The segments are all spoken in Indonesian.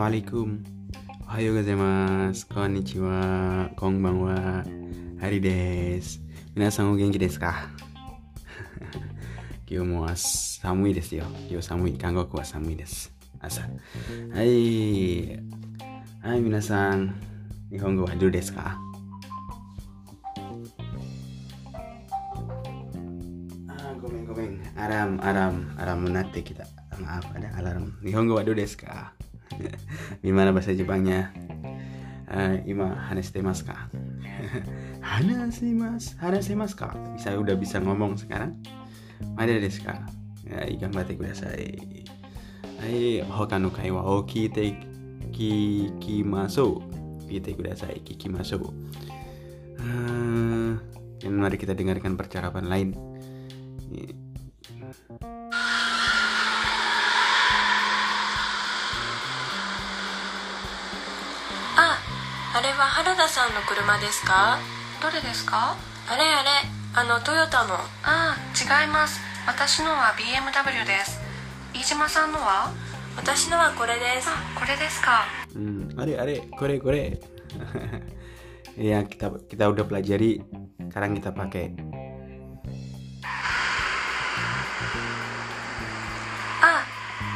Assalamualaikum Ohayo gozaimasu Konnichiwa Konbanwa Hari desu Minasan o genki desu ka? 今日も寒いですよ。今日寒い。韓国は寒いです。朝。はい。はい、皆さん。日本語はどうですかあーごめんごめん。アラーム、アラーム、アラームなってきた。Maaf, ada alarm. Nihongo wa do desu ka? Gimana bahasa Jepangnya? Uh, ima hanestemasu ka? hanestemasu, hanestemasu ka? Bisa udah bisa ngomong sekarang? Mada desu ka? Ya, gambatte kudasai. Hai, hoka no kai wa o kite kikimasu. Kite kudasai, kikimasu. Uh, dan mari kita dengarkan percakapan lain. は原田さんの車ですか？どれですか？あれあれあのトヨタの。ああ違います。私のは BMW です。飯島さんのは？私のはこれです。あこれですか。Hmm, are are kore kore. ya kita kita udah pelajari, sekarang kita pakai. あ、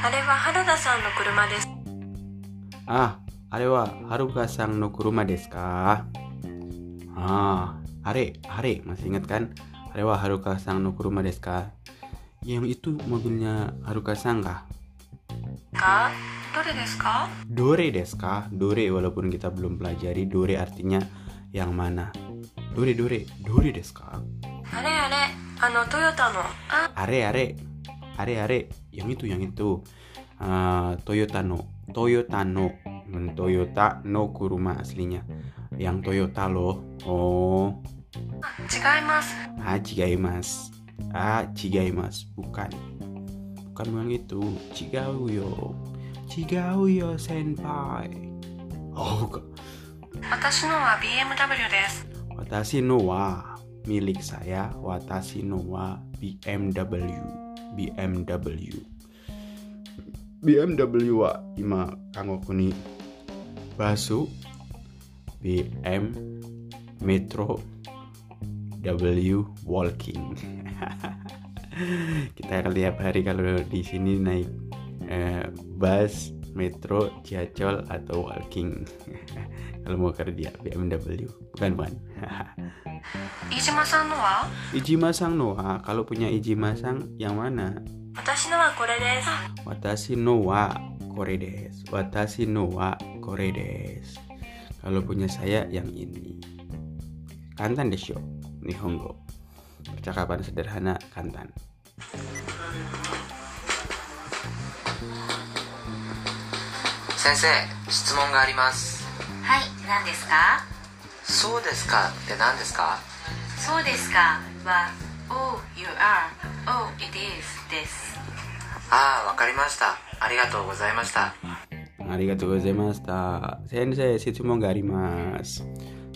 あれは原田さんの車ですAh, are wa Haruka sang no kuruma desu ka? Ah, are are masih ingat kan? Are wa Haruka sang no kuruma desu ka? Yang itu mobilnya Haruka sang kah? かどれですか Dore desu ka? Dore walaupun kita belum pelajari dore artinya yang mana. Dore dore dore desu ka? あれあれあのトヨタの Are are are are yang itu yang itu Ah, Toyota no Toyota no Hmm, Toyota no kuruma aslinya yang Toyota loh oh 違います ah chigaimasu ah chigaimasu bukan bukan yang itu chigau yo chigau yo senpai oh bukan 私のは BMW です Watashi no wa milik saya Watashi no wa BMW BMW BMW wa ima kangoku ni Basu BM Metro W Walking. Kita akan lihat hari kalau di sini naik eh, bus metro jacol atau walking. Kalau mau kerja BMW bukan bukan Ijima Sang Noa Ijima Sang Noa kalau punya Ijima Sang yang mana? Watashi Noa Watashi Noa kore desu Watashi no wa kore desu Kalau punya saya yang ini Kantan desyo Nihongo Percakapan sederhana kantan 先生質問がありますはい、何ですかそうですかって何ですかそうですかは Oh, you are Oh, it is です ああわかりましたありがとうございました Arigatou gozaimashita Sensei, shitsumon ga arimasu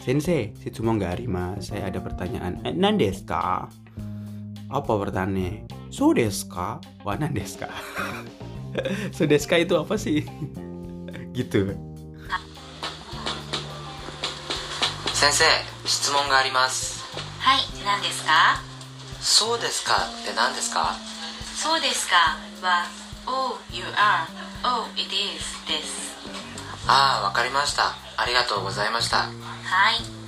Sensei, shitsumon ga arimasu Saya ada pertanyaan eh, Nan desu ka? Apa pertanyaannya? So desu ka? Wah, nan desu ka? so desu ka itu apa sih? gitu 先生質問がありますはい、何ですかそうですかって何ですか そうですかは Oh, you are Oh, it is ですああわかりましたありがとうございましたはい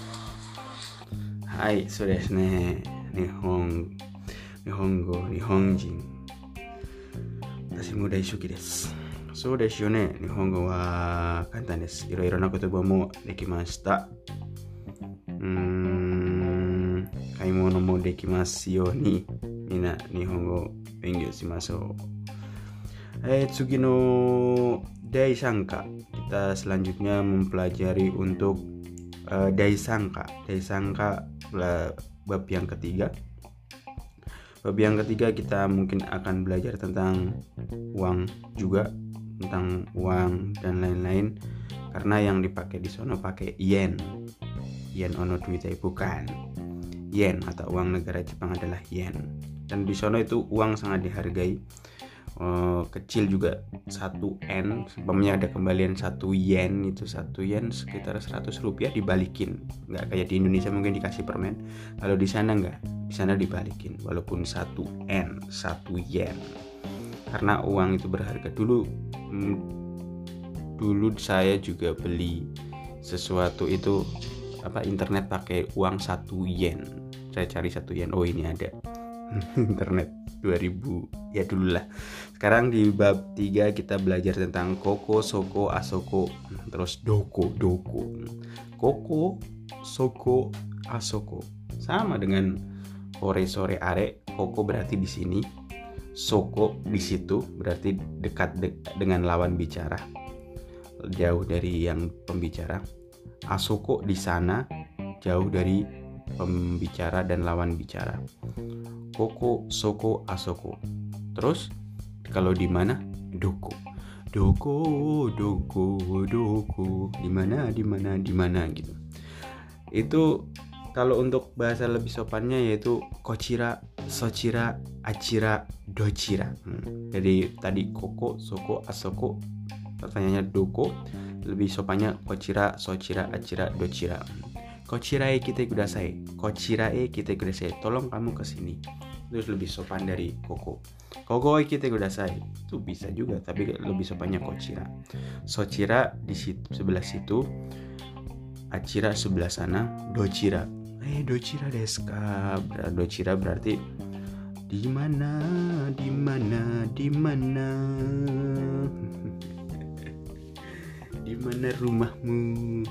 はい、そうですね。日本、日本語、日本人。私も大好きです。そうですよね。日本語は簡単です。いろいろな言葉もできました。うーん、買い物もできますように、みんな日本語 Inggris masuk. Eh Day Sangka. kita selanjutnya mempelajari untuk uh, Daisangka. Daisangka bab yang ketiga. Bab yang ketiga kita mungkin akan belajar tentang uang juga tentang uang dan lain-lain. Karena yang dipakai di sono pakai yen. Yen ono duitai bukan. Yen atau uang negara Jepang adalah yen. Dan di sono itu uang sangat dihargai. Eh, kecil juga 1 n. Sebabnya ada kembalian 1 yen itu 1 yen sekitar 100 rupiah dibalikin. Nggak kayak di Indonesia mungkin dikasih permen. Kalau di sana nggak di sana dibalikin. Walaupun 1 n 1 yen. Karena uang itu berharga. Dulu hmm, dulu saya juga beli sesuatu itu apa internet pakai uang 1 yen. Saya cari 1 yen. Oh ini ada internet 2000 ya dulu lah sekarang di bab 3 kita belajar tentang koko soko asoko terus doko doko. Koko soko asoko. Sama dengan ore sore are koko berarti di sini soko di situ berarti dekat de dengan lawan bicara. Jauh dari yang pembicara. Asoko di sana jauh dari pembicara dan lawan bicara. Koko soko asoko terus kalau di mana? Doko. Doko doko doko. Di mana di mana di mana gitu. Itu kalau untuk bahasa lebih sopannya yaitu kochira, sochira, achira, dochira. Hmm. Jadi tadi koko, soko, asoko, pertanyaannya doko, lebih sopannya kochira, sochira, achira, dochira. Kochirae kita kudasai, kochirae kita kudasai. Tolong kamu ke sini. Terus lebih sopan dari koko. Koko kita kudasai. Itu bisa juga, tapi lebih sopannya kochira. Sochira di situ, sebelah situ. Achira sebelah sana, dochira eh docira deska docira berarti di mana di mana di mana di mana rumahmu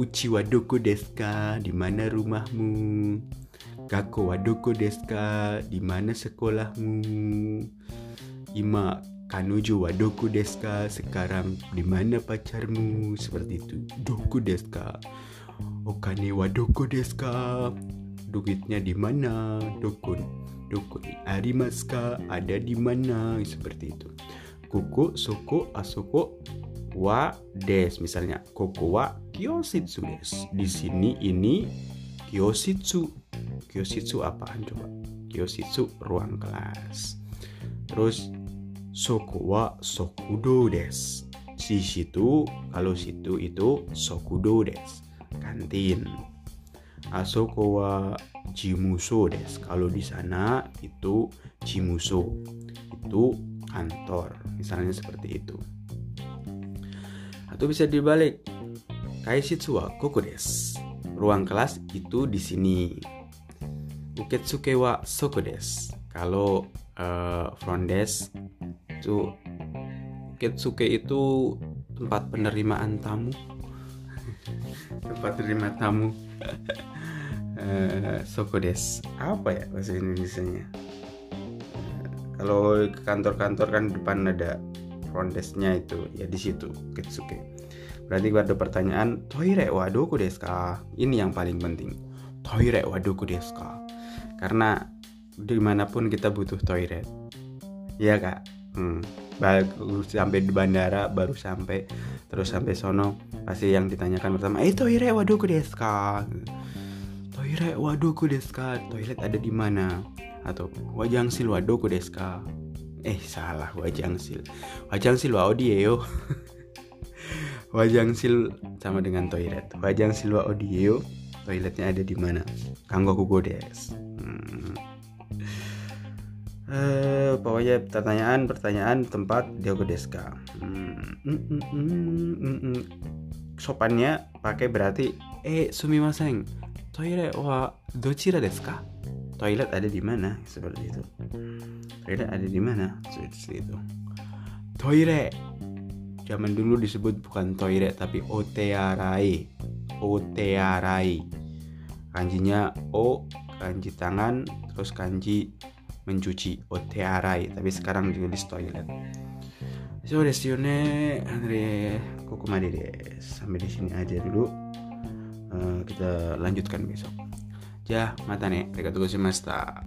uchi wadoko deska di mana rumahmu kako wadoko deska di mana sekolahmu ima kanuju wadoko deska sekarang di mana pacarmu seperti itu doku deska Okane wa doko desu ka? Duitnya di mana? Dokun. Dokun. Arimasu ka? Ada di mana? Seperti itu. Koko, soko, asoko, wa des. Misalnya, koko wa kyositsu des. Di sini ini kyositsu. Kyositsu apaan coba? Kyositsu ruang kelas. Terus soko wa sokudo des. Di situ, kalau situ itu sokudo des kantin. Asoko wa jimuso des. Kalau di sana itu jimuso. Itu kantor. Misalnya seperti itu. Atau bisa dibalik. Kaishitsu wa koko des. Ruang kelas itu di sini. Uketsuke wa soko des. Kalau uh, front desk itu Uketsuke itu tempat penerimaan tamu tempat terima tamu uh, soko des apa ya bahasa Indonesia nya uh, kalau ke kantor-kantor kan depan ada front desk-nya itu ya di situ Ketsuke berarti ada pertanyaan toire wadoku deska ini yang paling penting. Toire wadoku deska karena di mana pun kita butuh toilet ya kak? Hmm, baru sampai di bandara baru sampai terus sampai sono pasti yang ditanyakan pertama eh toire waduh desu ka? Toire desu ka? Toilet ada di mana? Atau wajang sil waduh desu ka? Eh salah wajang sil. Wajang sil wa odieo wajang sil sama dengan toilet wajang sil wa odieo toiletnya ada di mana kanggo kugo des hmm. Uh, pokoknya pertanyaan-pertanyaan tempat Diogo Deska. Hmm, mm, mm, mm, mm, mm. Sopannya pakai berarti eh sumimasen. Toilet wa dochira deska? Toilet ada di mana? Seperti itu. Toilet ada di mana? Seperti itu. Toilet. Zaman dulu disebut bukan toilet tapi otearai. Otearai. Kanjinya o, kanji tangan, terus kanji mencuci. Otearai tapi sekarang ditulis toilet. So desu ne Andre kokomade des sampai di sini aja dulu. Uh, kita lanjutkan besok. Ja mata nih arigatou gozaimashita